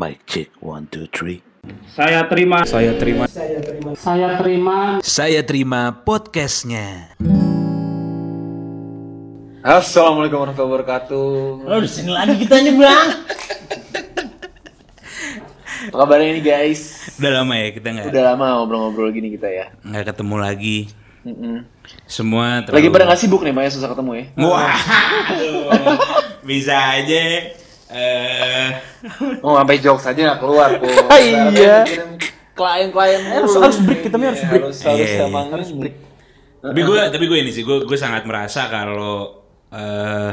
Mic check one two three. Saya terima. Saya terima. Saya terima Saya terima podcastnya. Assalamualaikum warahmatullahi wabarakatuh. Oh, di sini lagi kita nih, Bang. Apa kabarnya ini guys? Udah lama ya kita nggak Udah lama ngobrol-ngobrol gini kita ya. nggak ketemu lagi. Semua terlalu... Lagi pada nggak sibuk nih, Maya susah ketemu ya. Wah, bisa aja. Eh, Oh sampai jokes aja nggak keluar kok. Iya. Klien-klien harus harus break kita harus break. Harus harus Iya, iya. emang harus break. tapi gue tapi gue ini sih gue gue sangat merasa kalau eh,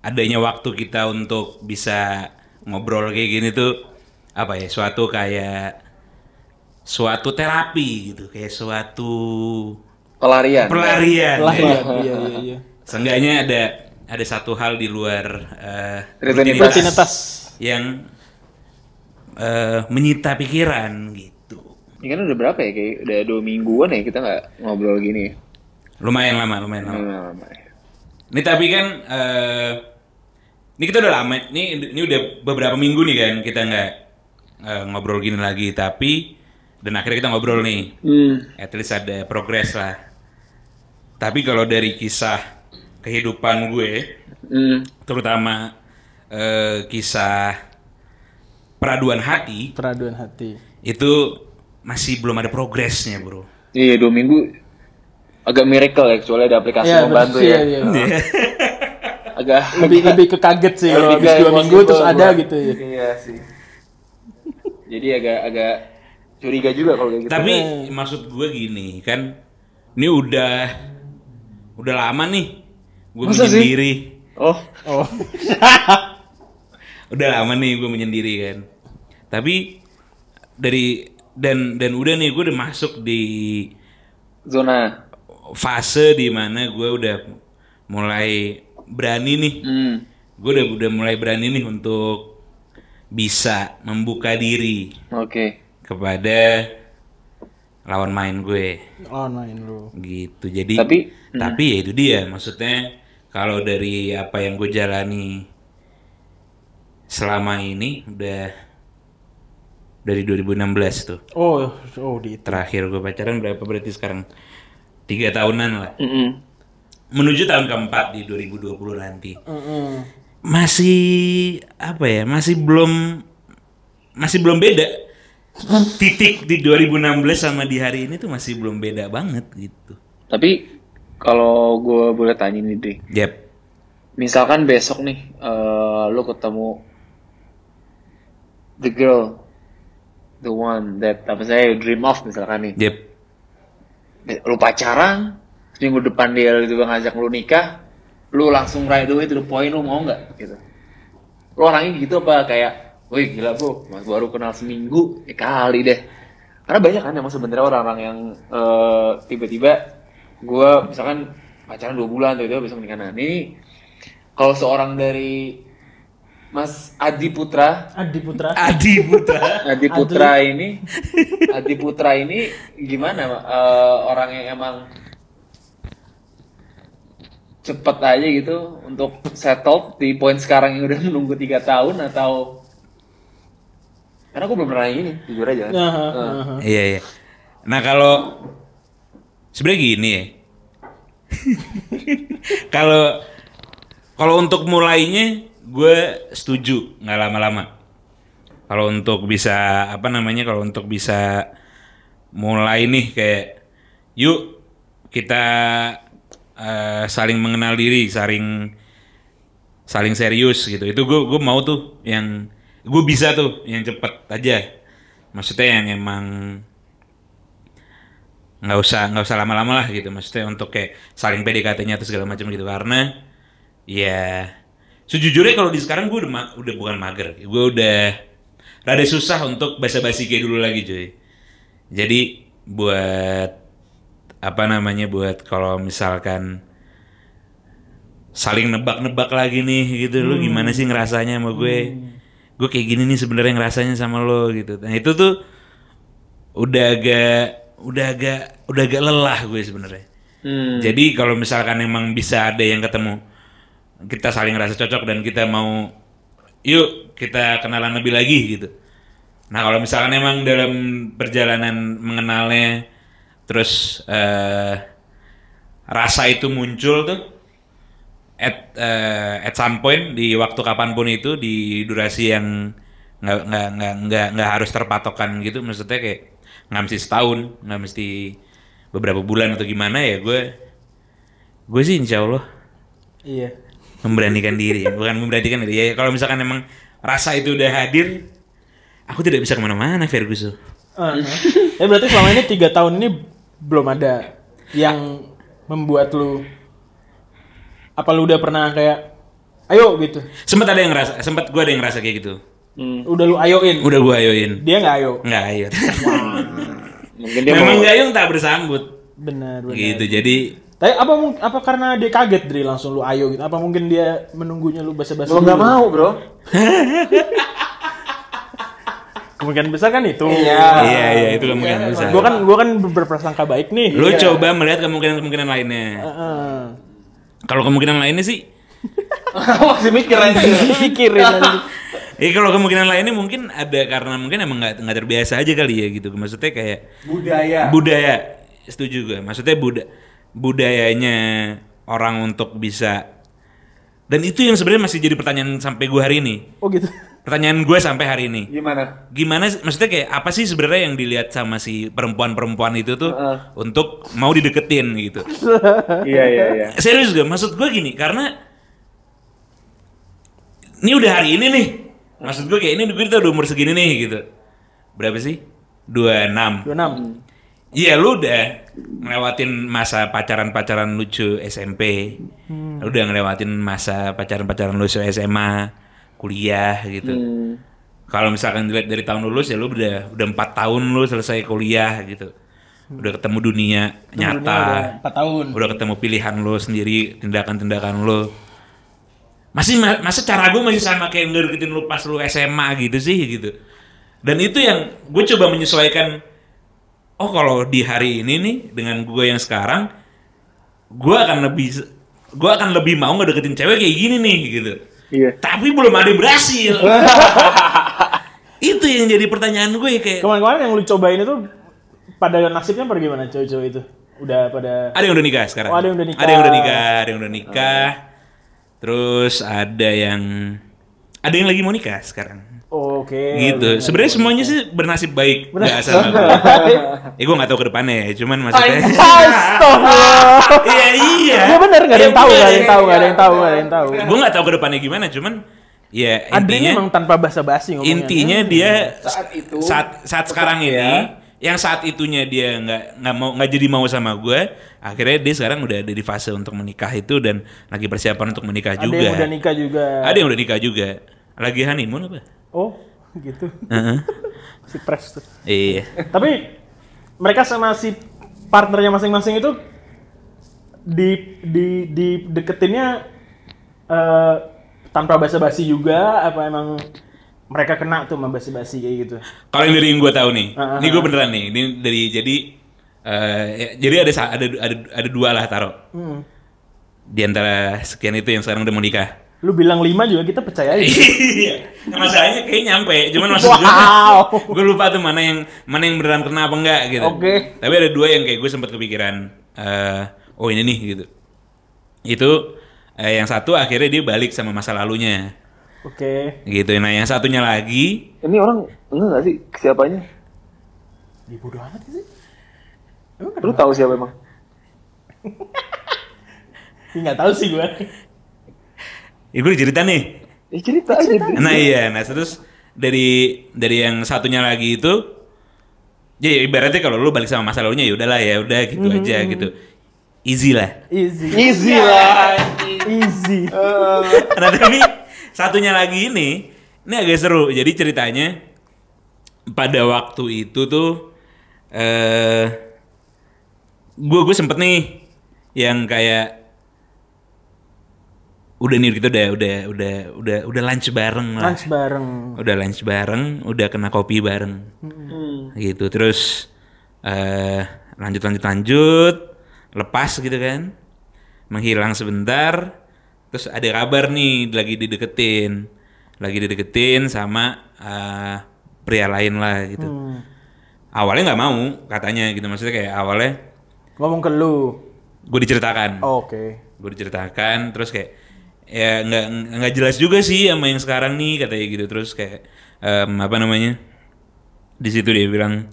adanya waktu kita untuk bisa ngobrol kayak gini tuh apa ya suatu kayak suatu terapi gitu kayak suatu Pelarian. pelarian Lah ya. iya iya iya iya. Seenggaknya ada ada satu hal di luar eh, Rutinitas. Rutinitas. yang eh, menyita pikiran gitu. Ini kan udah berapa ya? Kayak udah dua mingguan ya kita nggak ngobrol gini. Lumayan lama, lumayan lama. Lama lama ya. Ini tapi kan eh ini kita udah lama. Ini ini udah beberapa minggu nih kan kita nggak eh, ngobrol gini lagi. Tapi dan akhirnya kita ngobrol nih. Hmm. At least ada progres lah. Tapi kalau dari kisah kehidupan gue, Hmm. terutama eh, kisah peraduan hati Peraduan hati. itu masih belum ada progresnya bro. Iya dua minggu agak miracle ya kecuali ada aplikasi Iya, membantu betul, ya. iya, iya. Agak Lebih lebih ke kaget sih kalau habis Lebih dua minggu terus possible ada gua. gitu ya. Iya sih. Jadi agak agak curiga juga kalau kayak gitu. Tapi maksud gue gini kan, ini udah udah lama nih gue menyendiri. oh, Oh. Udah lama nih gue menyendiri kan. Tapi dari dan dan udah nih gue udah masuk di zona. fase di mana gue udah mulai berani nih. Hmm. Gue udah udah mulai berani nih untuk bisa membuka diri Oke. kepada lawan main gue. Oh main lu. gitu jadi Tapi- tapi ya itu dia maksudnya kalau dari apa yang gue jalani selama ini udah dari 2016 tuh. Oh oh di terakhir gue pacaran berapa? Berarti sekarang tiga tahunan lah. Mm-mm. menuju tahun keempat di 2020 nanti. Heeh. masih apa ya masih belum masih belum beda. Titik di 2016 sama di hari ini tuh masih belum beda banget gitu. Tapi kalau gue boleh tanya nih deh, yep. Misalkan besok nih eh lo ketemu the girl, the one that apa saya dream of misalkan nih, yep. Lu pacaran, minggu depan dia juga ngajak lu nikah, lu langsung right away to the point lu mau nggak? Gitu? Lu orangnya gitu apa kayak, wih gila bro, mas baru kenal seminggu, ya kali deh. Karena banyak kan emang sebenarnya orang-orang yang eh, tiba-tiba gue misalkan pacaran dua bulan tiba-tiba besok nikah. Nah ini kalau seorang dari Mas Adi Putra, Adi Putra. Adi Putra Adi Putra ini, Adi Putra ini gimana eh, orang yang emang cepet aja gitu untuk settle di poin sekarang yang udah menunggu tiga tahun atau karena aku belum pernah ini jujur aja. Eh, nah, Iya iya. Nah kalau sebenarnya gini ya. Kalau kalau untuk mulainya gue setuju nggak lama-lama. Kalau untuk bisa apa namanya kalau untuk bisa mulai nih kayak yuk kita eh, saling mengenal diri, saling saling serius gitu. Itu gue gue mau tuh yang gue bisa tuh yang cepet aja. Maksudnya yang emang nggak usah nggak usah lama-lama lah gitu. Maksudnya untuk kayak saling PDKT-nya atau segala macam gitu. Karena ya sejujurnya kalau di sekarang gue udah ma- udah bukan mager. Gue udah rada susah untuk basa-basi kayak dulu lagi cuy. Jadi buat apa namanya buat kalau misalkan saling nebak-nebak lagi nih gitu lu gimana sih ngerasanya sama gue? Gue kayak gini nih sebenarnya ngerasanya sama lo gitu. Nah itu tuh udah agak udah agak udah agak lelah gue sebenarnya Hmm. jadi kalau misalkan emang bisa ada yang ketemu kita saling ngerasa cocok dan kita mau yuk kita kenalan lebih lagi gitu. Nah kalau misalkan emang dalam perjalanan mengenalnya terus eh, rasa itu muncul tuh at eh, at some point di waktu kapan pun itu di durasi yang nggak nggak nggak nggak harus terpatokan gitu maksudnya kayak nggak mesti setahun nggak mesti beberapa bulan atau gimana ya gue gue sih insya Allah Iya. memberanikan diri. Bukan memberanikan diri ya kalau misalkan emang rasa itu udah hadir aku tidak bisa ke mana-mana Ferguson. Uh, ya berarti selama ini tiga tahun ini belum ada yang membuat lu apa lu udah pernah kayak ayo gitu? Sempat ada yang ngerasa sempat gue ada yang ngerasa kayak gitu udah lu ayoin. Udah gue ayoin. Dia nggak ayo? Nggak ayo. Mungkin dia memang mau gayung tak bersambut. Benar benar. Gitu jadi tapi apa apa karena dia kaget dari langsung lu ayo gitu? Apa mungkin dia menunggunya lu basa-basi Gua nggak mau bro. kemungkinan besar kan itu. Iya. iya iya itu kemungkinan besar. Gua kan gua kan berprasangka baik nih. Lu coba melihat kemungkinan-kemungkinan lainnya. Heeh. kalau kemungkinan lainnya sih Masih mikir aja. pikirin nanti. Ya kalau kemungkinan lainnya mungkin ada karena mungkin emang nggak nggak terbiasa aja kali ya gitu. Maksudnya kayak Budaya. budaya setuju gue. Maksudnya buda budayanya orang untuk bisa dan itu yang sebenarnya masih jadi pertanyaan sampai gue hari ini. oh gitu Pertanyaan gue sampai hari ini. Gimana? Gimana maksudnya kayak apa sih sebenarnya yang dilihat sama si perempuan-perempuan itu tuh Heeh. untuk mau dideketin gitu. Iya iya iya. Serius gue, maksud gue gini, karena ini udah hari ini nih. Maksud gue kayak ini kita udah umur segini nih gitu. Berapa sih? 26. 26 Iya lu udah ngelewatin masa pacaran-pacaran lucu SMP. Lu udah ngelewatin masa pacaran-pacaran lucu SMA, kuliah gitu. Hmm. Kalau misalkan dilihat dari tahun lulus ya lu udah udah empat tahun lu selesai kuliah gitu. Udah ketemu dunia nyata. 4 tahun Udah ketemu pilihan lo sendiri, tindakan-tindakan lo. Masih ma- masa cara gue masih sama kayak ngedeketin lu pas lu SMA gitu sih gitu. Dan itu yang gue coba menyesuaikan. Oh kalau di hari ini nih dengan gue yang sekarang, gue akan lebih gue akan lebih mau ngedeketin cewek kayak gini nih gitu. Iya. Tapi belum ada yang berhasil. itu yang jadi pertanyaan gue kayak kemarin-kemarin yang lu cobain itu pada nasibnya gimana cowok-cowok itu udah pada Ada yang udah nikah sekarang. Oh, ada yang udah nikah. Ada yang udah nikah, ada yang udah nikah. Terus ada yang ada yang lagi mau nikah sekarang. oke gitu. Sebenarnya semuanya sih bernasib baik, nggak sama gue. Ya gue nggak tahu ke depannya ya, cuman maksudnya. Astagfirullah Iya iya. Iya bener gak ada yang tahu, bener. gak ada yang tahu, gak ada yang tahu, gak ada yang tahu. Gue nggak tahu ke depannya gimana, cuman ya intinya memang tanpa basa-basi ngomongnya. intinya dia Saat itu, saat saat sekarang ya. ini yang saat itunya dia nggak nggak mau nggak jadi mau sama gue akhirnya dia sekarang udah ada di fase untuk menikah itu dan lagi persiapan untuk menikah ada juga yang udah nikah juga. ada yang udah nikah juga lagi honeymoon apa Oh, gitu. Heeh. Si pres tuh. iya Tapi mereka sama si partnernya masing-masing itu di di di deketinnya eh, tanpa basa-basi juga apa emang mereka kena tuh sama basa-basi kayak gitu. kalau yang dari yang gue tahu nih Ah, ah, ini gue beneran nih ini dari jadi eh, ya, jadi ada ada ada ada dua lah taruh Hmm. di antara sekian itu yang sekarang udah mau nikah Lu bilang lima juga kita percaya aja. Iya, masalahnya kayak nyampe, cuman maksud gue, Wow. gue lupa tuh mana yang mana yang beneran kena apa enggak gitu. Oke. Tapi ada dua yang kayak gue sempat kepikiran, eh, oh ini nih gitu. Itu eh, yang satu akhirnya dia balik sama masa lalunya, Oke. gitu. Nah yang satunya lagi, Ini orang enggak nggak sih siapanya? Di bodo amat sih. Lu tahu siapa emang? Nggak tahu sih gue. ya gue cerita nih. Ya cerita aja. Nah iya, nah terus dari dari yang satunya lagi itu, ya ibaratnya kalau lu balik sama masa lalunya ya udahlah ya udah gitu aja gitu, easy lah. Easy. Easy lah. Easy. nah tapi satunya lagi ini ini agak seru. Jadi ceritanya pada waktu itu tuh eh gue gue sempet nih yang kayak udah nih kita udah udah udah udah udah lunch bareng lah. Lunch bareng. udah lunch bareng udah kena kopi bareng. Gitu terus eh lanjut lanjut lanjut lepas gitu kan. Menghilang sebentar terus ada kabar nih lagi dideketin lagi dideketin sama eh, pria lain lah gitu. Hmm. Awalnya nggak mau katanya gitu maksudnya kayak awalnya Ngomong ke lu. gue diceritakan, Oh, Oke. gue diceritakan terus kayak ya nggak nggak jelas juga sih sama yang sekarang nih katanya gitu terus kayak em, apa namanya di situ dia bilang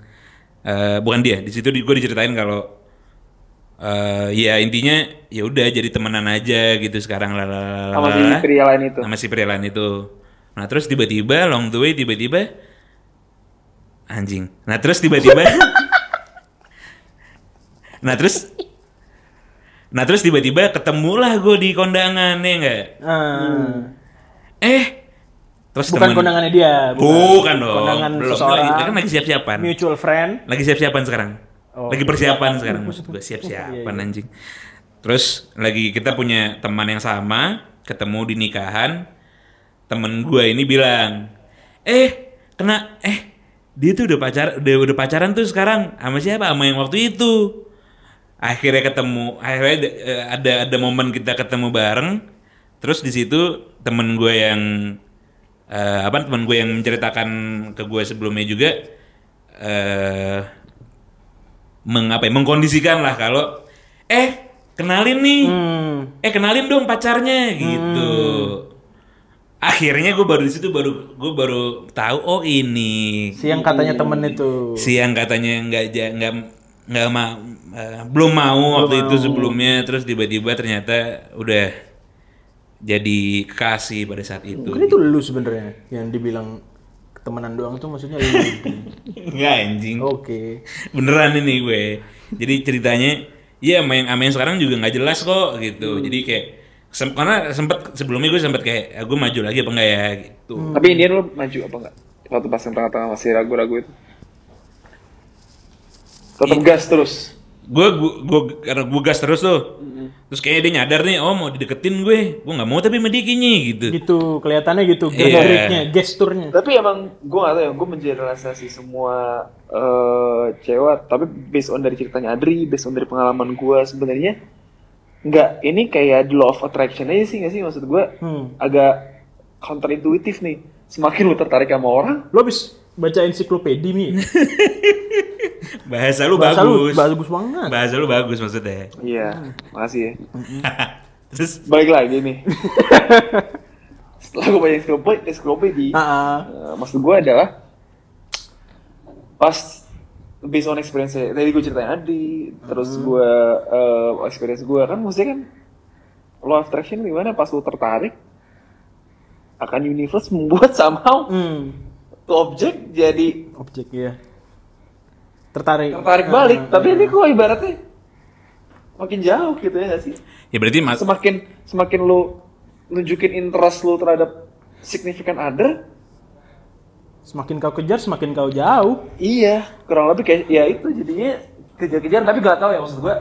eh, bukan dia di situ gue diceritain kalau eh, ya intinya ya udah jadi temenan aja gitu sekarang lah Sama si pria lain itu. sama si pria lain itu nah terus tiba-tiba long the way tiba-tiba anjing nah terus tiba-tiba nah terus nah terus tiba-tiba ketemulah gue di kondangan ya enggak Ah. eh terus Bukan temen- kondangannya dia. bukan dong Kondangan belum seseorang. lagi, kan lagi siap-siapan Mutual friend. lagi siap-siapan sekarang Oh. lagi persiapan sekarang maksud gue Iya, siap-siapan anjing. Terus lagi kita punya teman yang sama ketemu di nikahan temen gue ini bilang eh kena eh dia tuh udah pacar udah udah pacaran tuh sekarang sama siapa? Sama yang waktu itu. Akhirnya ketemu akhirnya ada eh, ada, ada momen kita ketemu bareng. Terus di situ temen gue yang eh, apa temen gue yang menceritakan ke gue sebelumnya juga eh mengapa ya, mengkondisikan lah kalau eh kenalin nih. Hmm. eh kenalin dong pacarnya. Gitu. Akhirnya gue baru di situ baru gue baru tahu oh ini. Si yang katanya temen itu. si yang katanya nggak nggak nggak ma- eh, belum mau waktu itu sebelumnya. Terus tiba-tiba ternyata udah jadi kekasih pada saat itu Mungkin itu lu sebenarnya yang dibilang temenan doang tuh maksudnya lu. nggak anjing Oke. beneran ini gue jadi ceritanya ya sama yang sama yang sekarang juga nggak jelas kok gitu jadi kayak sem- karena sempet sebelumnya gue sempet kayak "Ah, gue maju lagi apa enggak ya gitu Tapi Indian lu maju apa enggak? Waktu pas yang tengah-tengah masih ragu-ragu itu. Tetap gas terus. Gue gue karena gue gas terus tuh terus kayaknya dia nyadar nih oh mau dideketin gue gue nggak mau tapi sama dia kayaknya gitu Gitu kelihatannya gitu Iya. gerak-geriknya, gesturnya. Tapi emang gue gak tau ya, gue mengeneralisasi semua eh cewek, tapi based on dari ceritanya Adri, based on dari pengalaman gue sebenarnya nggak ini kayak the law of attraction aja sih nggak sih maksud gue Hmm. agak counterintuitif nih. Semakin lu tertarik sama orang, Lo habis baca ensiklopedi mi. bahasa lu Bahasa lu bagus bagus banget. bahasa lu bagus maksudnya iya, makasih ya. terus Balik lagi nih. Setelah gue baca ensiklopedi, ensiklopedi Ah, ah. Eh, maksud gue adalah pas based on experience tadi gue ceritain Adi terus gue eh, experience gue kan maksudnya kan law of attraction gimana pas lu tertarik akan universe membuat somehow Hmm. tuh objek jadi Objek ya. Tertarik. tertarik balik tapi ini kok ibaratnya makin jauh gitu ya gak sih ya berarti mas semakin semakin lu nunjukin interest lu terhadap significant other Semakin kau kejar, semakin kau jauh. Iya, kurang lebih kayak ya itu jadinya kejar-kejar tapi gak tahu ya maksud gua.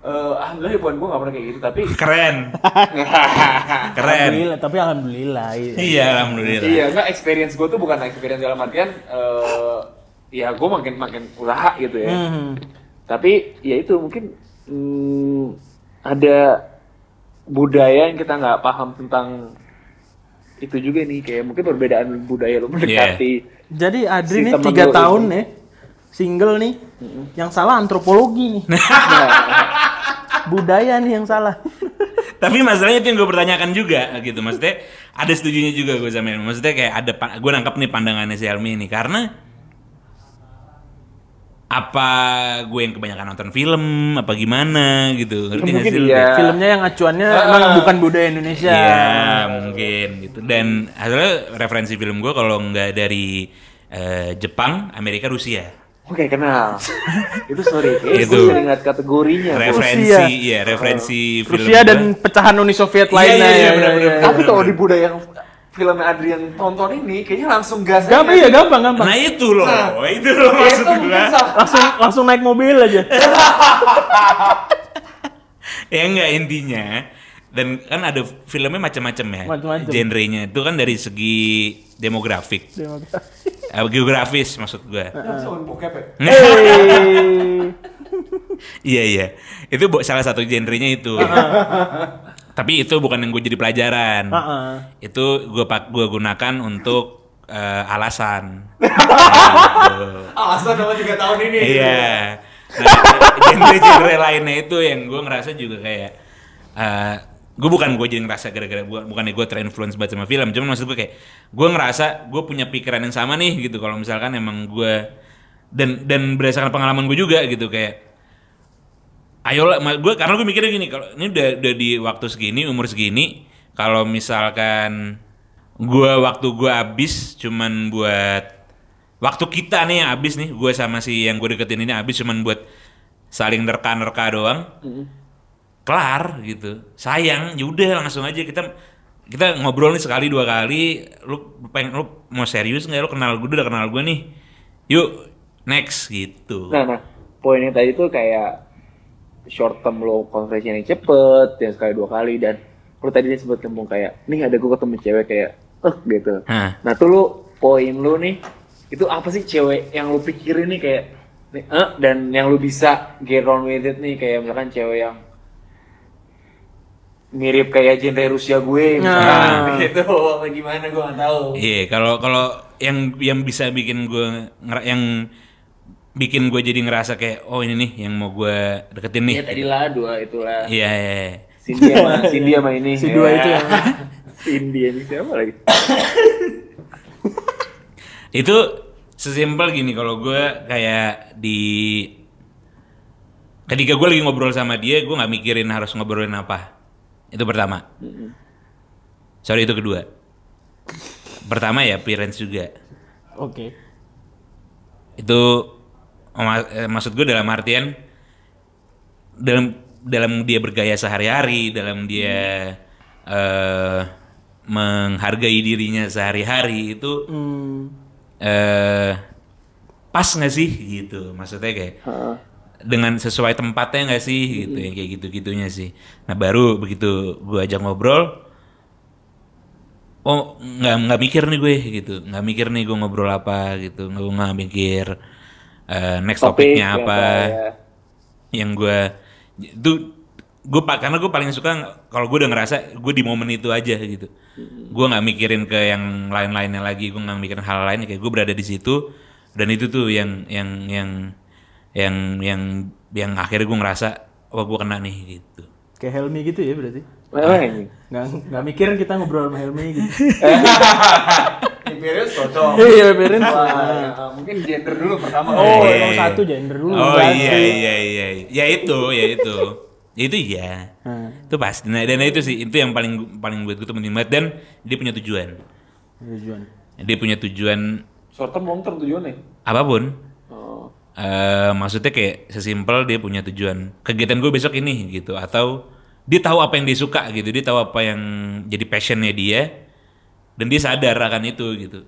eh alhamdulillah poin gua gak pernah kayak gitu tapi keren keren Alhamdulillah, tapi alhamdulillah. iya. iya alhamdulillah iya enggak experience gua tuh bukan experience dalam artian eh ya gua makin makin usaha gitu ya. Hmm. Tapi ya itu mungkin hmm, ada budaya yang kita nggak paham tentang itu juga nih kayak mungkin perbedaan budaya lu mendekati Jadi Adri Si nih temen tiga tahun ini. ya, single nih. Yang salah antropologi nih. Budaya nih yang salah. Tapi masalahnya itu yang gue pertanyakan juga gitu. Maksudnya ada setujunya juga gue sama Helmi. Maksudnya kayak ada gue nangkap nih pandangannya si Helmi ini karena apa gue yang kebanyakan nonton film apa gimana gitu ngerti nggak Mungkin sih iya. Filmnya yang acuannya Ah. emang bukan budaya Indonesia. Iya mungkin gitu dan hasilnya referensi film gue kalau nggak dari eh, Jepang Amerika Rusia Oke kenal. itu sorry, kayak Itu. lihat kategorinya. referensi Rusia. iya referensi film Rusia gua. dan pecahan Uni Soviet Iya, lainnya. iya, iya, ya, benar-benar. ya, ya. Tapi kalau di budaya yang filmnya Adrian tonton ini, kayaknya langsung gas. Gampang aja. iya gampang gampang. nah itu loh itu loh Ya, maksud itu gue. Langsung langsung naik mobil aja. ya enggak intinya dan kan ada filmnya macam-macam ya Macam-macam. genrenya itu kan dari segi demografik eh, geografis maksud gue Langsung bokep ya? Hey. iya iya itu salah satu genrenya itu tapi itu bukan yang gue jadi pelajaran. Heeh. Itu gue pak gue gunakan untuk eh, alasan. Alasan sama tiga tahun ini. Iya. Nah, genre-genre lainnya itu yang gue ngerasa juga kayak eh gue bukan gue jadi ngerasa gara-gara bukan bukannya gue terinfluence banget sama film, cuman maksud gue kayak gue ngerasa gue punya pikiran yang sama nih gitu kalau misalkan emang gue dan dan berdasarkan pengalaman gue juga gitu kayak ayolah gue karena gue mikirnya gini kalau ini udah udah di waktu segini umur segini kalau misalkan gue waktu gue habis cuman buat waktu kita nih yang habis nih gue sama si yang gue deketin ini habis cuman buat saling nerka-nerka doang kelar gitu. Sayang yaudah langsung aja kita kita ngobrol nih sekali dua kali lu pengen lu mau serius nggak? Lu kenal gue udah kenal gue nih yuk next gitu. Nah, nah, poinnya tadi tuh kayak short term lo conversation yang cepet, yang sekali dua kali dan lu tadi dia sempat ngomong kayak, nih ada gue ketemu cewek kayak, eh gitu. Hah. Nah tuh lu poin lu nih, itu apa sih cewek yang lu pikirin nih kayak, nih, eh, dan yang lu bisa get on with it nih kayak misalkan cewek yang mirip kayak genre Rusia gue misalkan Nah. gitu gimana gue gak tahu Iya, kalau kalau yang yang bisa bikin gue yang bikin gue jadi ngerasa kayak oh ini nih yang mau gue deketin nih. ya tadi lah dua itulah Iya, iya. iya. Cindy sama Cindy sama ini Si dua itu yang- Cindy ini siapa lagi Itu sesimpel gini kalau gue kayak di ketika gue lagi ngobrol sama dia, gue nggak mikirin harus ngobrolin apa. Itu pertama. Sorry itu kedua. Pertama ya appearance juga. Oke. itu ma- eh, maksud gue dalam artian dalam dalam dia bergaya sehari-hari dalam dia eh menghargai dirinya sehari-hari itu Hmm. eh pas nggak sih gitu? Maksudnya kayak dengan sesuai tempatnya nggak sih gitu yang kayak gitu gitunya sih. Nah baru begitu gue ajak ngobrol oh nggak nggak mikir nih gue gitu. Nggak mikir nih gue ngobrol apa gitu. Nggak nggak mikir eh, next Topik topiknya apa kayak- yang gue itu gue pak karena gue paling suka kalau gue udah ngerasa gue di momen itu aja gitu gue nggak mikirin ke yang lain-lainnya lagi gue nggak mikirin hal lain kayak gue berada di situ dan itu tuh yang yang yang yang yang yang akhirnya gue ngerasa wah gue kena nih gitu Kayak Helmi gitu ya berarti. Nggak nggak mikirin kita ngobrol sama Helmi gitu. Imperius cocok. Iya, berin. Wah, mungkin gender dulu pertama. Oh, Iya, iya. satu gender dulu. oh iya iya iya ya itu ya itu Ya itu iya Hmm. itu pasti nah, dan itu sih itu yang paling paling buat gue tuh penting banget dan dia punya tujuan Tujuan. dia punya tujuan Short term, long term tujuannya. apa pun Oh. eh maksudnya kayak sesimpel dia punya tujuan kegiatan gue besok ini gitu atau dia tahu apa yang dia suka gitu dia tahu apa yang jadi passionnya dia dan dia sadar akan itu gitu.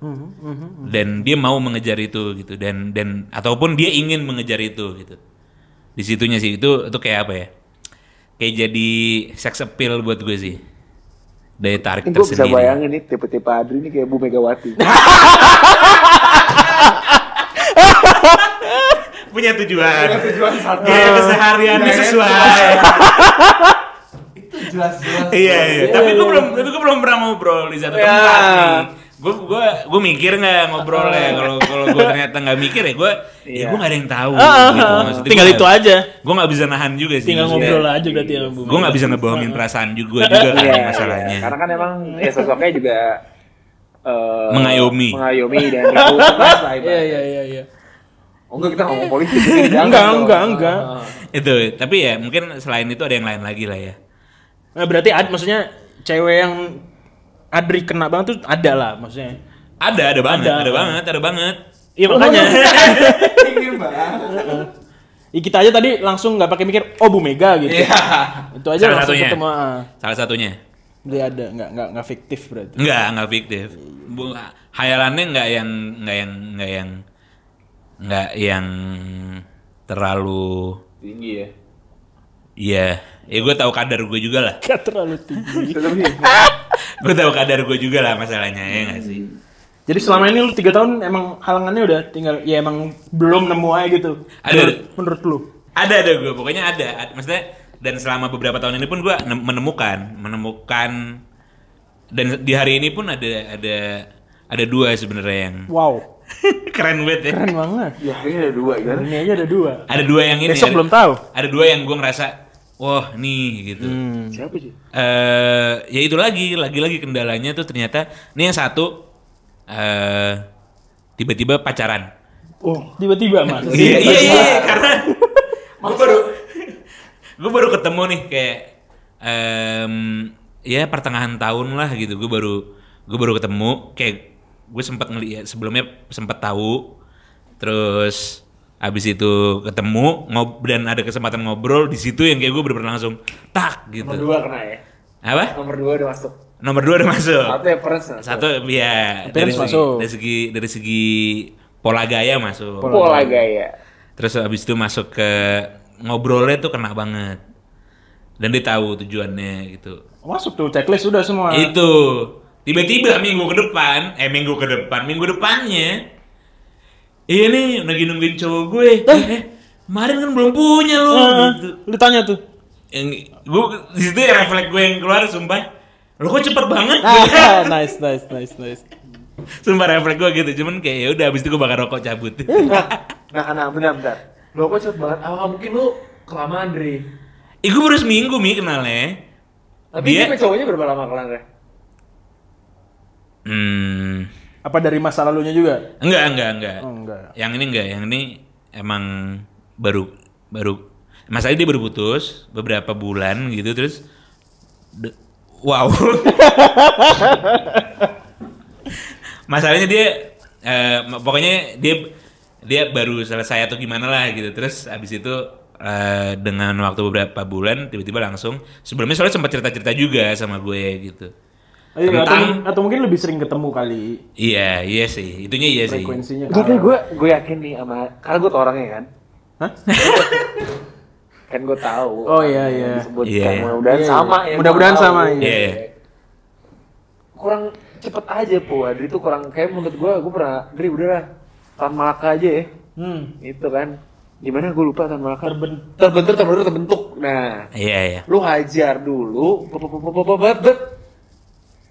Dan dia mau mengejar itu gitu. Dan dan ataupun dia ingin mengejar itu gitu. Di situnya sih itu itu kayak apa ya? Kayak jadi sex appeal buat gue sih. Daya tarik Gue bisa tersendiri. bayangin nih tipe-tipe Adri ini kayak Bu Megawati. punya tujuan. Tujuan satu. kayak kesehariannya sesuai jelas-jelas. iya iya tapi gue belum tapi gue belum pernah ngobrol di satu Ya. tempat nih gue gue gue mikir nggak ngobrolnya kalau kalau gue ternyata nggak mikir ya gue ya Iya. gue nggak ada yang tahu Ah, ah, gitu. ah. Maksudnya Tinggal itu aja. gue nggak bisa nahan juga sih Tinggal ngobrol aja berarti ya, Bu. gue nggak bisa ngebohongin perasaan juga juga kan Iya, masalahnya Karena kan emang ya sosoknya juga eh, Mengayomi. mengayomi dan itu lah Iya iya iya iya. Oh enggak kita ngomong politik Enggak, enggak, enggak. Ah, ah. itu tapi ya mungkin selain itu ada yang lain lagi lah ya Nah, berarti ad, maksudnya cewek yang Adri kena banget tuh ada lah maksudnya. ada ada banget Ada. ada, banget ada banget Iya makanya. Ya, kita aja tadi langsung nggak pakai mikir oh Bu Mega gitu. Iya. Itu aja Salah langsung satunya. ketemu. ah. salah satunya Dia ada nggak nggak nggak fiktif berarti. Enggak, enggak fiktif. Bu, hayalannya enggak yang enggak yang enggak yang enggak yang terlalu Tinggi ya. iya. Ya gue tahu kadar gue juga lah. Gak terlalu tinggi. Gue tahu kadar gue juga lah masalahnya ya enggak sih. Jadi selama ini lu tiga tahun emang halangannya udah tinggal ya emang belum nemu aja gitu. Ada. Menurut, menurut lu. Ada ada gue, pokoknya ada. Ad- Maksudnya dan selama beberapa tahun ini pun gue menemukan menemukan dan di hari ini pun ada ada ada dua sebenarnya yang Wow, keren banget ya keren banget. Ya, ini ada dua kan. Ini aja ada dua. ada dua yang ini Besok ada, belum tahu. ada dua yang gue ngerasa wah nih gitu Hmm. Siapa sih? eh ya itu lagi lagi lagi kendalanya tuh ternyata ini yang satu eh tiba-tiba pacaran Oh, tiba-tiba mas. iya iya iya karena gue baru gue baru ketemu nih kayak em ya pertengahan tahun lah gitu gue baru gue baru ketemu kayak gue sempat ngeliat sebelumnya sempat tahu terus abis itu ketemu ngob dan ada kesempatan ngobrol di situ yang kayak gue bener-bener langsung tak gitu Nomor dua kena ya. apa Nomor dua udah masuk. nomor dua udah masuk Satu ya Prince. satu ya dari segi, masuk. dari segi dari segi pola gaya masuk Pola gaya. terus habis itu masuk ke ngobrolnya tuh kena banget dan dia tahu tujuannya gitu Masuk tuh checklist sudah semua. itu tiba-tiba minggu ke depan eh minggu ke depan minggu depannya iya nih lagi nungguin cowok gue eh, kemarin kan belum punya lo Ah, gitu lu tanya tuh. yang gue di situ ya refleks gue yang keluar sumpah lo kok cepet banget Ah, nice, nice, nice, nice. sumpah refleks gue gitu cuman kayak ya udah habis itu gue bakar rokok cabut Nah, nah, nah, benar, benar. Lo kok cepet banget? Ah, mungkin lu kelamaan, Dri. Ih gue baru seminggu mi kenalnya Tapi Dia- dia cowoknya berapa lama kalian, Dri? Hmm Apa dari masa lalunya juga? Enggak, enggak, enggak. Oh, enggak. Yang ini enggak, yang ini emang baru baru masalahnya dia baru putus beberapa bulan gitu terus de- wow. masalahnya dia eh, pokoknya dia dia baru selesai atau gimana lah gitu. Terus abis itu eh, dengan waktu beberapa bulan tiba-tiba langsung sebelumnya soalnya sempat cerita-cerita juga sama gue gitu. Iya, atau, Tentang- atau mungkin lebih sering ketemu kali Iya, iya sih. Itunya iya sih. frekuensinya. Gue gue gue yakin nih sama karena gue tau orangnya kan. Hah? Kan gue tahu. Oh, iya, iya. Disebutkan Iya. mudah-mudahan Iya, sama iya. ya. Mudah-mudahan sama, iya. Iya. Kurang cepet aja po. Adri tuh kurang kayak menurut gue gue pernah Adri udah lah. Tahun Malaka aja ya. Hmm. Itu kan. Gimana gue lupa tahun Malaka. Terben- terbentur terbentur terbentuk. Nah, Iya, iya. lu hajar dulu, bet, bet,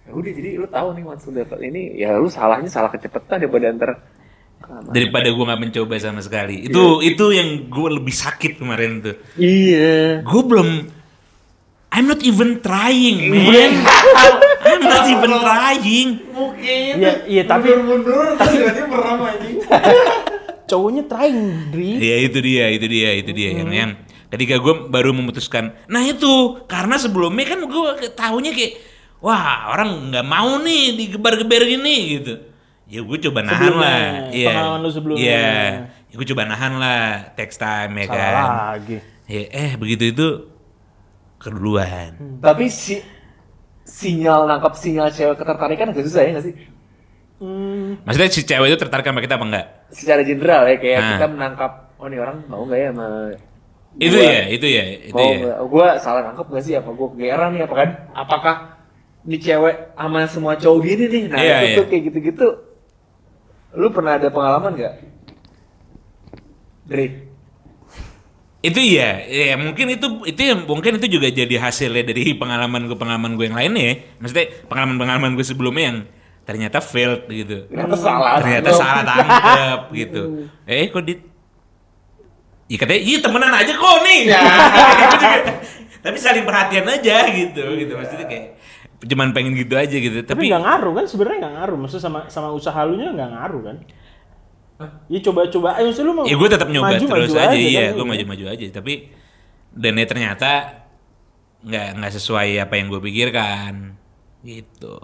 Ya udah jadi lu tahu nih maksud level ini ya lu salahnya salah kecepatan daripada antar daripada gue nggak mencoba sama sekali itu itu yang gue lebih sakit kemarin tuh Iya. gue belum I'm not even trying man I'm not even trying Mungkin. Iya, iya, tapi mundur tapi berarti merem anjing. cowoknya trying, Dri. ya itu dia itu dia itu dia yang yang ketika gue baru memutuskan nah itu karena sebelumnya kan gue tahunya kayak wah orang nggak mau nih digebar-geber gini gitu ya gue coba nahan Sebelumnya, lah Iya. pengalaman lu sebelumnya. iya ya, gue coba nahan lah text time ya kan Salah lagi. Ya, eh begitu itu keduluan. Tapi si sinyal nangkap sinyal cewek ketertarikan agak susah ya nggak sih? Hmm. Maksudnya si cewek itu tertarik sama kita apa enggak? Secara general ya kayak Nah. kita menangkap oh nih orang mau nggak ya sama Itu gua? ya, itu ya, itu ya. Gua salah nangkep nggak sih? Apa gua kegeeran nih? Apa kan? Apakah ini cewek sama semua cowok gini nih? Nah Iya, itu iya. tuh kayak gitu-gitu. Lu pernah ada pengalaman nggak? Dri. Itu iya, ya mungkin itu itu ya, mungkin itu juga jadi hasilnya dari pengalaman gue pengalaman gue yang lainnya ya. Maksudnya pengalaman pengalaman gue sebelumnya yang ternyata failed gitu. Ternyata salah. Ternyata tangkep. salah tangkap gitu. Eh kok dit? Iya katanya, iya temenan aja kok nih. Juga. Tapi saling perhatian aja gitu, gitu maksudnya kayak cuman pengen gitu aja gitu. Tapi Tapi nggak ngaruh kan sebenarnya nggak ngaruh. Maksudnya sama sama usaha lu nya nggak ngaruh kan? Iya coba-coba ayo sih lu mau. Ya gue tetap nyoba maju, terus maju aja, kan, iya, gue maju-maju aja. Tapi dan ya ternyata nggak nggak sesuai apa yang gue pikirkan, gitu.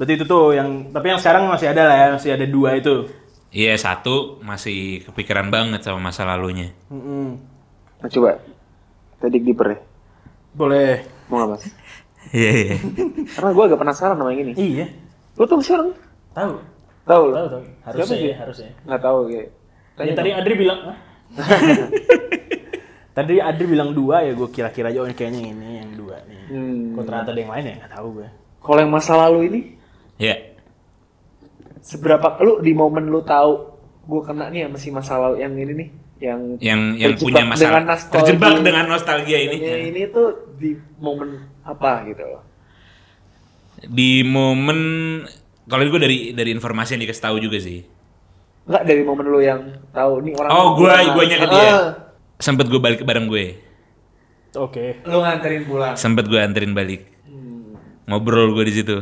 Berarti itu tuh yang tapi yang sekarang masih ada lah ya, masih ada dua itu. Iya satu masih kepikiran banget sama masa lalunya. Mm-mm. Nah, coba. Tadi deeper ya. Boleh. Mau nggak mas? Iya iya. Karena gua agak penasaran sama yang ini. Iya. Lu tahu sih orang? Tahu. Tahu? Tahu tahu. Harusnya Siapa ya, harusnya. Nggak tahu kayak. Ya, tadi Adri bilang? Tadi Adri bilang dua ya gue kira-kira aja oh kayaknya ini yang dua nih. Hmm. Kok ternyata ada yang lain ya nggak tahu gue. Kalau yang masa lalu ini, Iya. seberapa lu di momen lu tahu gue kena nih sama si masa lalu yang ini nih yang yang yang punya masalah dengan terjebak dengan nostalgia ini Ya, ini tuh di momen apa gitu loh. di momen kalau gue dari dari informasi yang dikasih tahu juga sih Enggak dari momen lu yang tahu nih orang oh gue pulang. guanya ke dia sempet gue balik ke bareng gue Oke. lu nganterin pulang. sempet gue anterin balik ngobrol gue di situ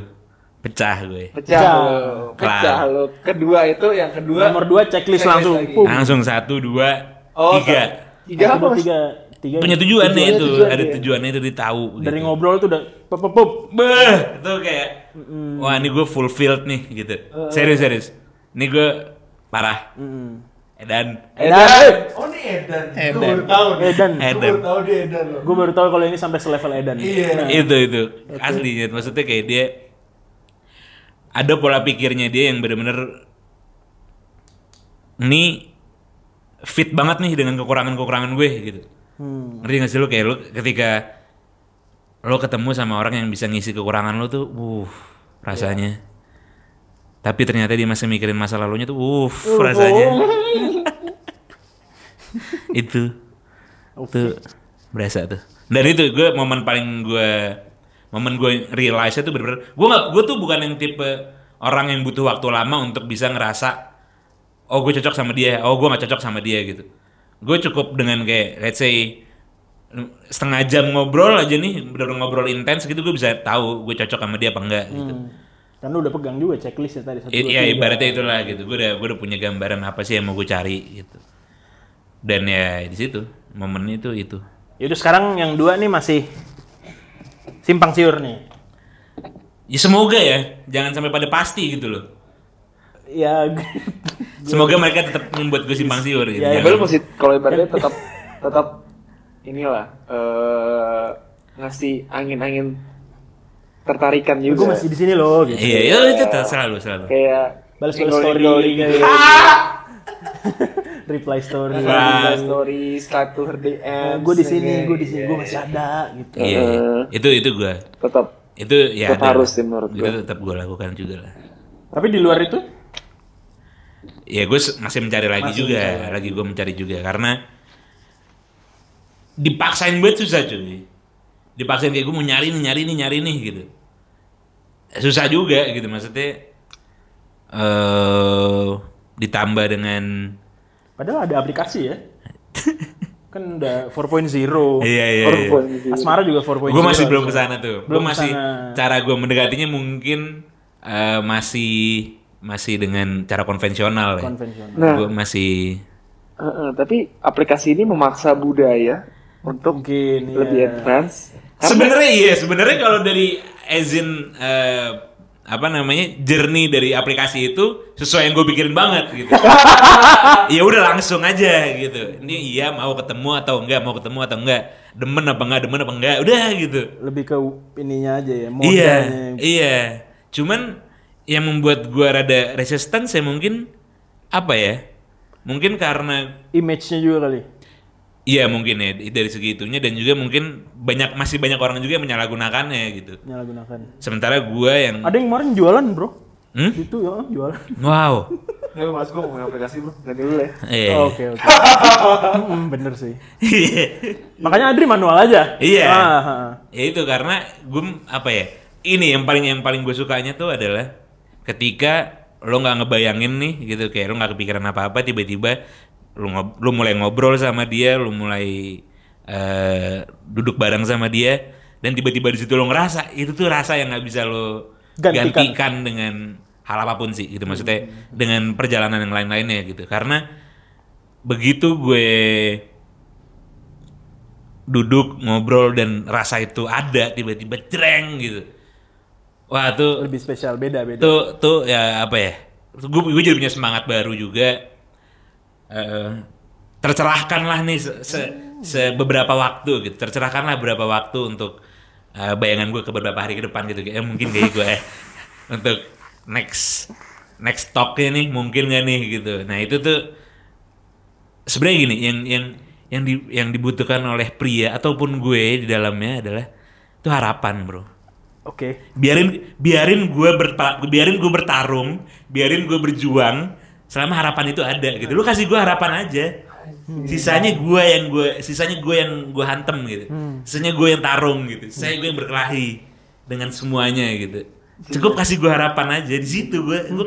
pecah gue Pecah, Pecah. lu. Pecah. Kedua itu yang kedua Nomor dua checklist langsung. lagi. Pum. langsung satu dua Oh, tiga Tiga apa? tiga. Tiga. punya tujuannya Tujuannya, itu tujuannya. ada tujuannya itu ditahu Dari gitu. ngobrol tuh udah pop pop pop. Beh, itu kayak wah ini gue fulfilled nih gitu serius serius ini gue parah Mm. edan Edan. Oh, ini Edan. Edan. Gue baru tahu nih. Edan. Gue Edan baru tahu dia Edan loh. Gue baru tahu kalau ini sampai selevel Edan. Iya. Nah, itu itu asli Nyet. maksudnya kayak dia ada pola pikirnya dia yang bener-bener ini fit banget nih dengan kekurangan-kekurangan gue gitu Hmm. ngerti gak sih lu? Kayak lu ketika lo ketemu sama orang yang bisa ngisi kekurangan lo tuh uh rasanya. Tapi ternyata dia masih mikirin masa lalunya tuh uh rasanya. Itu. Tuh berasa tuh. Dan itu gue momen paling gue momen gue realize tuh bener-bener gue nggak gue tuh bukan yang tipe orang yang butuh waktu lama untuk bisa ngerasa oh gue cocok sama dia oh gue nggak cocok sama dia gitu gue cukup dengan kayak let's say setengah jam ngobrol aja nih bener ngobrol intens gitu gue bisa tahu gue cocok sama dia apa enggak gitu Kan lu udah pegang juga checklist ya tadi satu. Iya ibaratnya itulah gitu. Gue udah gue udah punya gambaran apa sih yang mau gue cari gitu. Dan ya di situ momen itu itu. Yaudah sekarang yang dua nih masih simpang siur nih. Ya semoga ya jangan sampai pada pasti gitu loh. Ya Semoga mereka tetap membuat gue simpang siur gitu. Ya, Ya, lu mesti kalau ibaratnya tetap tetap inilah eh ngasih angin-angin tertarikan gue juga. masih di sini loh gitu. Iya, iya itu tuh, selalu selalu. Kayak nyenggol-nyenggol story gitu. Reply story. Reply story, her DM. gue di sini, gue di sini, gue masih ada gitu. Iya, iya. itu itu gue. Tetap Itu ya Tetap ada. harus sih menurut Itu gue. tetap gue lakukan juga lah. Tapi di luar itu Ya gue masih mencari lagi juga, lagi gue mencari juga karena dipaksain banget susah cuy. Dipaksain kayak gue mau nyari nih, nyari nih, nyari nih gitu. Susah juga gitu maksudnya. eh ditambah dengan padahal ada aplikasi ya. kan udah 4.0. iya iya. iya. Asmara juga 4.0. Gue masih belum ke sana tuh. Gue Belum masih ke sana. cara gue mendekatinya mungkin eh, masih masih dengan cara konvensional ya. konvensional. Nah. Gue masih Eh, eh, tapi aplikasi ini memaksa budaya untuk Mungkin lebih ya. advance. Karena Sebenarnya iya, sebenarnya kalau dari Ezin eh, apa namanya journey dari aplikasi itu sesuai yang gue pikirin banget gitu. ya udah langsung aja gitu. Ini iya mau ketemu atau enggak, mau ketemu atau enggak, demen apa enggak, demen apa enggak, udah gitu. Lebih ke ininya aja ya, Iya, modalnya. iya. Cuman yang membuat gue rada resistance ya mungkin apa ya? Mungkin karena Image-nya juga kali. Iya mungkin ya dari segi itunya dan juga mungkin banyak masih banyak orang juga yang menyalahgunakannya gitu. Menyalahgunakan. Sementara gua yang Ada yang kemarin jualan, Bro. Hmm? Itu ya, jualan. wow. Nggak, mas gue ngomongin aplikasi bro, ganti dulu ya. Iya. Oke, oke. Mm, bener sih. Makanya Adri manual aja. Iya. Ah. ya itu karena gue apa ya? Ini yang paling yang paling gue sukanya tuh adalah ketika lo nggak ngebayangin nih gitu. Kayak lo nggak kepikiran apa-apa tiba-tiba lo ngob- lo mulai ngobrol sama dia, lo mulai eh, duduk bareng sama dia dan tiba-tiba di situ lo ngerasa itu tuh rasa yang nggak bisa lo Gantikan. gantikan dengan hal apa pun sih gitu. Maksudnya dengan perjalanan yang lain-lainnya gitu. Karena begitu gue duduk ngobrol dan rasa itu ada tiba-tiba jreng gitu wah tuh. Lebih spesial, beda, beda. tuh tuh ya apa ya? Gue gue jadi punya semangat baru juga. Eh, tercerahkan lah nih se, se- se- beberapa waktu gitu. Tercerahkan lah beberapa waktu untuk eh, bayangan gue ke beberapa hari ke depan gitu. Kayak mungkin kayak gue eh, untuk next next talknya nih mungkin gak nih gitu. Nah itu tuh sebenarnya gini yang yang yang di, yang dibutuhkan oleh pria ataupun gue di dalamnya adalah itu harapan bro Oke. biarin biarin gue berpa, biarin gue bertarung biarin gue berjuang selama harapan itu ada gitu lu kasih gue harapan aja Sisanya gue yang gue, sisanya gue yang gue hantem gitu. Hmm. Sisanya gue yang tarung gitu. Sisanya gue yang berkelahi dengan semuanya gitu. Cukup kasih gue harapan aja di situ gue, gue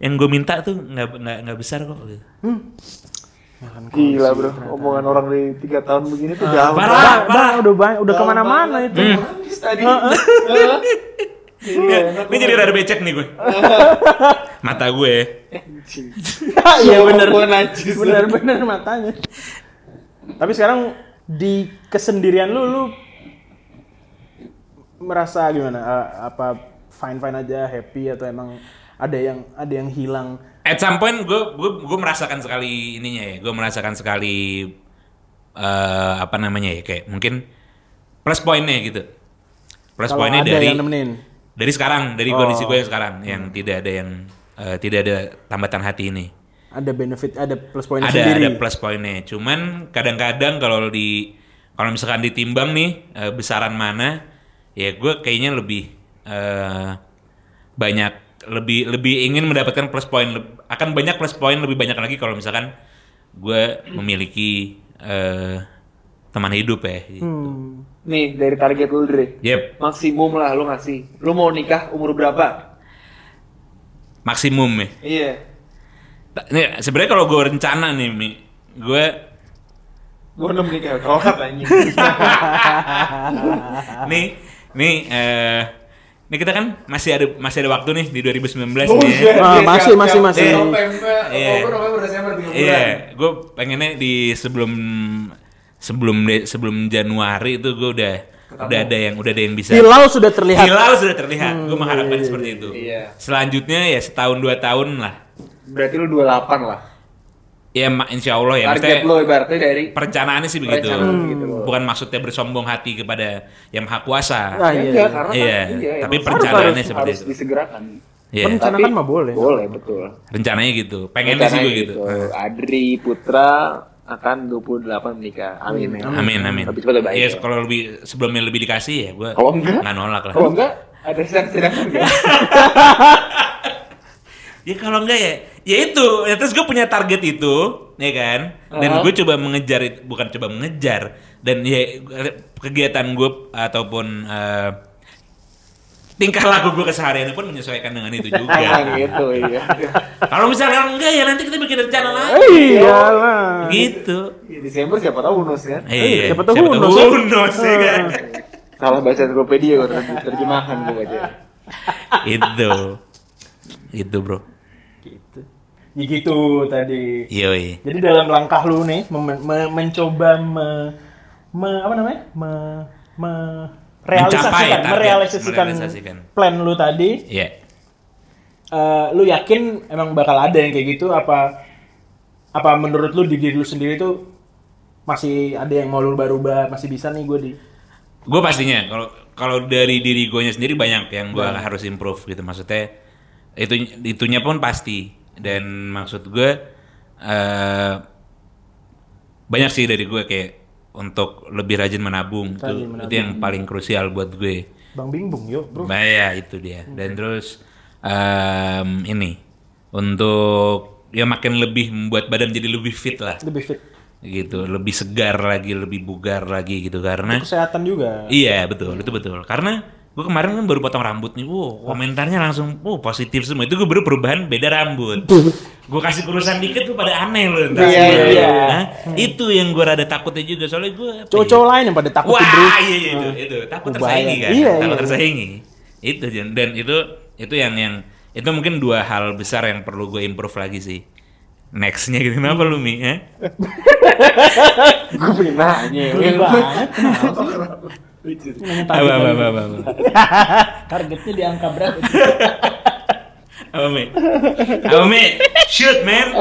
yang gue minta tuh nggak nggak nggak besar kok. Gitu. Gila bro, omongan orang di tiga tahun begini tuh jauh. Parah, udah banyak, udah ke mana-mana itu. Nangis tadi. Ya, ini jadi rada becek nih gue. Mata gue. Iya bener, Gua najis. bener-bener matanya. Tapi sekarang di kesendirian lu, lu merasa gimana? Eh, apa fine fine aja, happy atau emang ada yang ada yang hilang? At some point gue gue gue merasakan sekali ininya ya. Gue merasakan sekali eh apa namanya ya kayak mungkin plus pointnya gitu. Plus ada dari dari sekarang dari Oh. kondisi gue yang sekarang yang tidak ada yang eh, tidak ada tambatan hati ini. Ada benefit, ada plus poinnya ada sendiri. ada plus pointnya. Cuman kadang-kadang kalau di kalau misalkan ditimbang nih eh, besaran mana, ya gue kayaknya lebih eh, banyak lebih lebih ingin mendapatkan plus point akan banyak plus point lebih banyak lagi kalau misalkan gue memiliki eh, teman hidup ya. gitu. Hmm. Nih dari target lu Dre. Yep, Maksimum lah lu ngasih. Lu mau nikah umur berapa? maksimum ya. Iya. Ta- Nih sebenarnya kalau gue rencana nih, Mi, gue Gua udah menikah telat anjing. nih nih eh ini kita kan masih ada masih ada waktu nih di 2019 nih. ya. Ah, masih, masih, masih. November, Iya. Bulan. Iya, gue pengennya di sebelum sebelum de- sebelum Januari itu gue udah udah ada yang udah ada yang bisa. Hilal sudah terlihat. Hilal sudah terlihat. gue mengharapkan iya, seperti itu. Iya. Selanjutnya ya setahun dua tahun lah. Berarti lu 28 lah. Ya ma- insya Allah ya. Target lu ibaratnya dari perencanaannya sih begitu. Perencanaan gitu loh. Bukan maksudnya bersombong hati kepada yang maha kuasa. Ah, Ya iya, enggak, iya. karena Iya, kan, iya, tapi emang perencanaannya harus- seperti harus itu. disegerakan. Iya. Perencanaan Tapi mah boleh. Boleh, betul. Rencananya gitu. Pengennya sih gue gitu. Adri Putra akan 28 menikah. Amin. ya. Amin amin. Lebih cepat lebih baik. Iya, ya. kalau lebih sebelumnya lebih dikasih ya gue Kalau enggak? nggak nolak lah. Kalau enggak ada sedang-sedang enggak? Ya kalau enggak ya, ya itu. Ya, terus gue punya target itu, ya kan. Dan Aha. gue coba mengejar, itu bukan coba mengejar. Dan ya kegiatan gue ataupun eh, tingkah laku gue keseharian pun menyesuaikan dengan itu juga. Nah, gitu iya. kalau misalnya enggak ya nanti kita bikin rencana lagi. Iya lah. Gitu. Di Desember siapa tahu unus kan? Iya. siapa tahu Unos, ya. Unos, ya kan. Salah baca ensiklopedia gua ter- terjemahan gua baca. itu. Itu bro. Gitu. Ya gitu tadi. Yoi. Jadi dalam langkah lu nih mem- me- mencoba me, me- apa namanya? Me, me realisasikan, Mencapai target, merealisasikan merealisasikan. plan lu tadi. Iya. eh, lu yakin emang bakal ada yang kayak gitu apa apa menurut lu di diri lu sendiri tuh masih ada yang mau lu rubah-rubah masih bisa nih gue di gue pastinya kalau kalau dari diri gue sendiri banyak yang gue harus improve gitu maksudnya itu itunya pun pasti. Dan maksud gue eh banyak sih dari gue kayak untuk lebih rajin menabung. Itu Rajin itu yang paling krusial buat gue. Bang bingbung yuk bro. Nah, ya itu dia. Dan terus em, ini untuk ya makin lebih membuat badan jadi lebih fit lah. Lebih fit. Gitu lebih segar lagi lebih bugar lagi gitu. Karena kesehatan juga. Iya betul, itu betul. Karena gue kemarin kan baru potong rambut nih, wow komentarnya langsung, wow positif semua. Itu gue baru perubahan beda rambut. gue kasih kurusan dikit tuh pada aneh loh. entar Iya, semua. iya. Hah? Itu yang gue rada takutnya juga soalnya gue. apa ya? lain yang pada takut Wah bro iya iya itu itu takut Oh, tersaingi kan, Iya, takut iya. tersaingi. Itu dan itu itu yang yang itu mungkin dua hal besar yang perlu gue improve lagi sih. Nextnya gitu kenapa lu mi? Eh? Gua pengen nanya. Geli banget Apa apa apa apa. apa. targetnya di angka berapa Apa mi? Apa mi? Shoot man.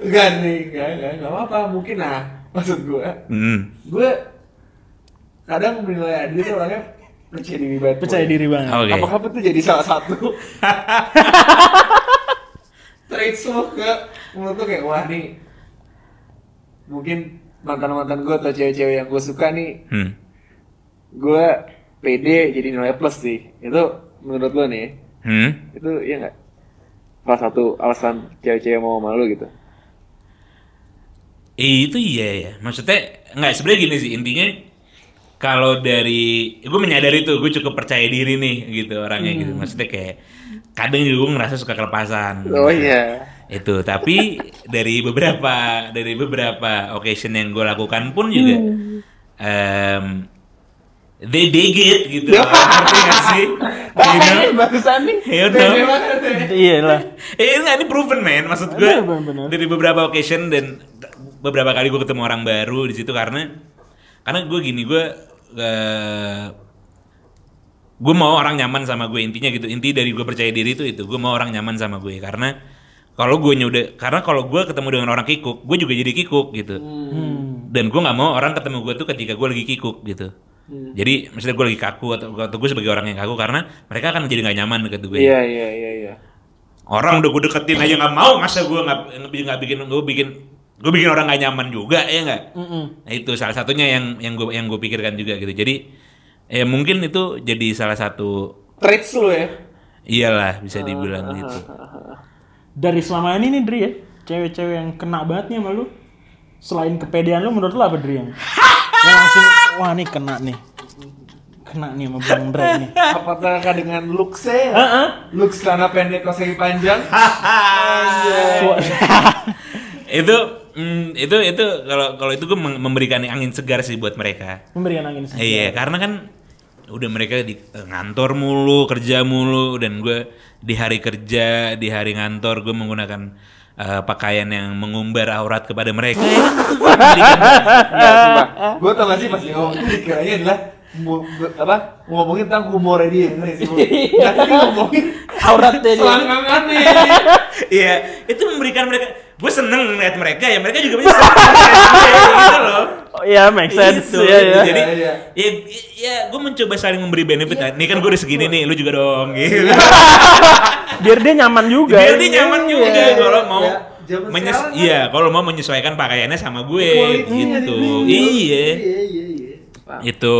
Enggak nih, enggak, enggak, enggak apa-apa. Mungkin lah, maksud gua. Hmm. Gue kadang menilai Adri tuh orangnya percaya diri banget. percaya diri banget Oke. Apakah itu jadi salah satu traits lo ke menurut lo kayak wah nih mungkin mantan-mantan gue atau cewek-cewek yang gue suka nih Hmm. gue pede jadi nilai plus sih itu menurut lo nih Hmm. itu iya nggak salah satu alasan cewek-cewek mau sama lo gitu Eh, itu iya ya. Maksudnya nggak sebenarnya gini sih intinya kalau dari gue menyadari tuh gue cukup percaya diri nih gitu orangnya gitu. Maksudnya kayak kadang juga gue ngerasa suka kelepasan. Oh iya. Itu tapi dari beberapa dari beberapa occasion yang gue lakukan pun juga em, they dig it gitu. Ngerti gak sih? You know? Bagusan nih. You know? Iya lah. Eh enggak ini proven man maksud gue bener. dari beberapa occasion dan beberapa kali gue ketemu orang baru di situ karena karena gue gini gue eh, gue mau orang nyaman sama gue intinya gitu inti dari gue percaya diri itu itu gue mau orang nyaman sama gue karena kalau gue udah karena kalau gue ketemu dengan orang kikuk gue juga jadi kikuk gitu. Dan gue nggak mau orang ketemu gue tuh ketika gue lagi kikuk gitu. Jadi misalnya gue lagi kaku atau, atau gue sebagai orang yang kaku karena mereka akan jadi nggak nyaman deket gue. Iya iya iya iya. orang udah gue deketin aja nggak mau masa gue nggak nggak bikin gue bikin gue bikin orang nggak nyaman juga ya nggak? Nah itu salah satunya yang yang gue yang gue pikirkan juga gitu. Jadi ya mungkin itu jadi salah satu Traits lu ya. iyalah bisa dibilang gitu Dari selama ini nih Dri ya, cewek-cewek yang kena banget nih sama lu. Selain kepedean lu menurut lu apa Dri yang? yang langsung wah nih kena nih. Kena nih sama Bang Dre nih. Apakah dengan looks-nya? Heeh. Looks celana pendek kaki panjang? itu mm, itu itu kalau kalau itu gue mem- memberikan angin segar sih buat mereka Memberikan angin segar. Iya, karena kan udah mereka di eh, ngantor mulu, kerja mulu, dan gue di hari kerja, di hari ngantor gue menggunakan eh, pakaian yang mengumbar aurat kepada mereka. ya. Gue tau gak sih pas ngomong itu dikiranya adalah apa ngomongin tentang humornya dia ngerti sih? Nggak, tapi ngomongin Auratnya dia. selangkangannya. Iya, itu memberikan mereka. Gue seneng ngeliat mereka ya, mereka juga bisa gitu loh. Oh iya, make sense. Gitu, Iya, iya. Jadi, Iya, ya, ya gue mencoba saling memberi benefit. Nah, Nih kan gue udah segini nih, lu juga dong. Gitu. Biar dia nyaman juga. Biar dia nyaman juga Iya, kalau mau iya. Menyes kan- iya kalau mau menyesuaikan pakaiannya sama gue gitu. Iya. Iya iya iya. Itu.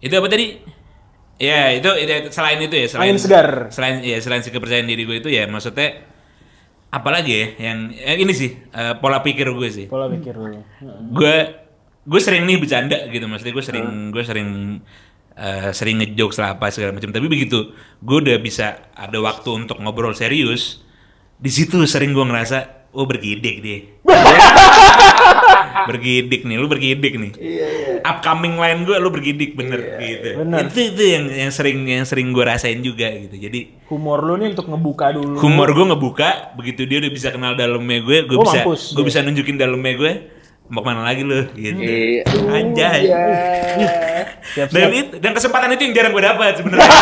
Itu apa tadi? Ya, itu, itu selain itu ya, selain Angin segar. Selain ya selain si kepercayaan diri gue itu ya maksudnya apalagi ya yang eh, ini sih eh, pola pikir gue sih. Pola pikir. Gue gue sering nih bercanda gitu maksudnya gue sering gue sering eh, sering ngejokes lah apa segala macam tapi begitu gue udah bisa ada waktu untuk ngobrol serius di situ sering gue ngerasa oh bergidik dia bergidik nih lu bergidik nih. Upcoming line gue lu bergidik bener gitu. Bener. itu itu yang yang sering yang sering gue rasain juga gitu. Jadi Humor lu nih untuk ngebuka dulu. humor gue ngebuka begitu dia udah bisa kenal dalamnya gue gue Oh, bisa mampus. gue bisa nunjukin dalamnya gue mau ke mana lagi lu gitu. Iya. anjay. Siap, dan itu dan kesempatan itu yang jarang gue dapat sebenarnya.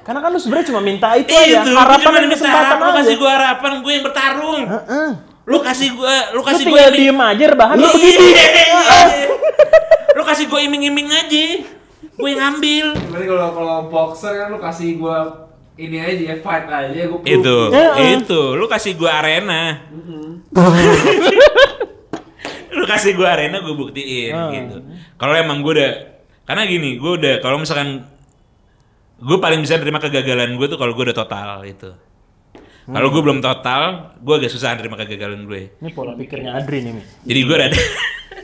Karena kan lu sebenarnya cuma minta itu itu. Aja, harapan cuma dan kesempatan harapan, lu aja. kasih gue harapan gue yang bertarung lu kasih gue lu Lu kasih gue tinggal diem aja rebahan lu begini. lu kasih gue iming-iming aja. Gue yang ngambil. Berarti kalau kalau boxer kan lu kasih gua ini aja ya fight aja gua proof. itu Ya. itu. Lu kasih gue arena. Lu kasih gue arena gue buktiin gitu. Kalau emang gue udah karena gini gue udah kalau misalkan gue paling bisa terima kegagalan gue tuh kalau gue udah total itu kalau gue belum total gue agak susah terima kegagalan gue Ini pola pikirnya Adri nih, Mi. jadi gue rada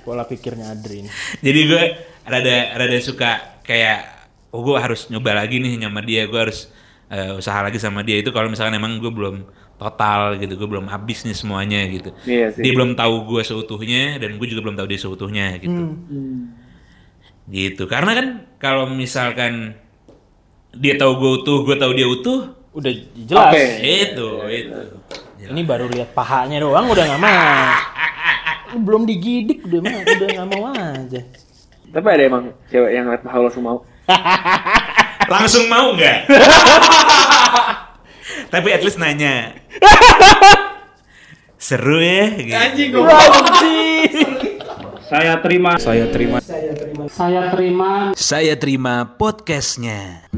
Pola pikirnya Adri nih. jadi gue rada rada suka kayak oh gue harus nyoba lagi nih sama dia gue harus eh, usaha lagi sama dia itu kalau misalkan emang gue belum total gitu gue belum habis nih semuanya gitu Iya sih. dia belum tahu gue seutuhnya dan gue juga belum tahu dia seutuhnya gitu gitu karena kan kalau misalkan dia tahu gue utuh gue tahu dia utuh Udah jelas. Oke. itu itu Ini baru lihat pahanya doang udah nggak mau. Lu belum digidik udah mah udah nggak mau aja. Tapi ada emang cewek yang liat paha langsung mau. langsung mau nggak tapi at least nanya seru ya gitu. Anjing gua. Saya terima. Saya terima podcastnya.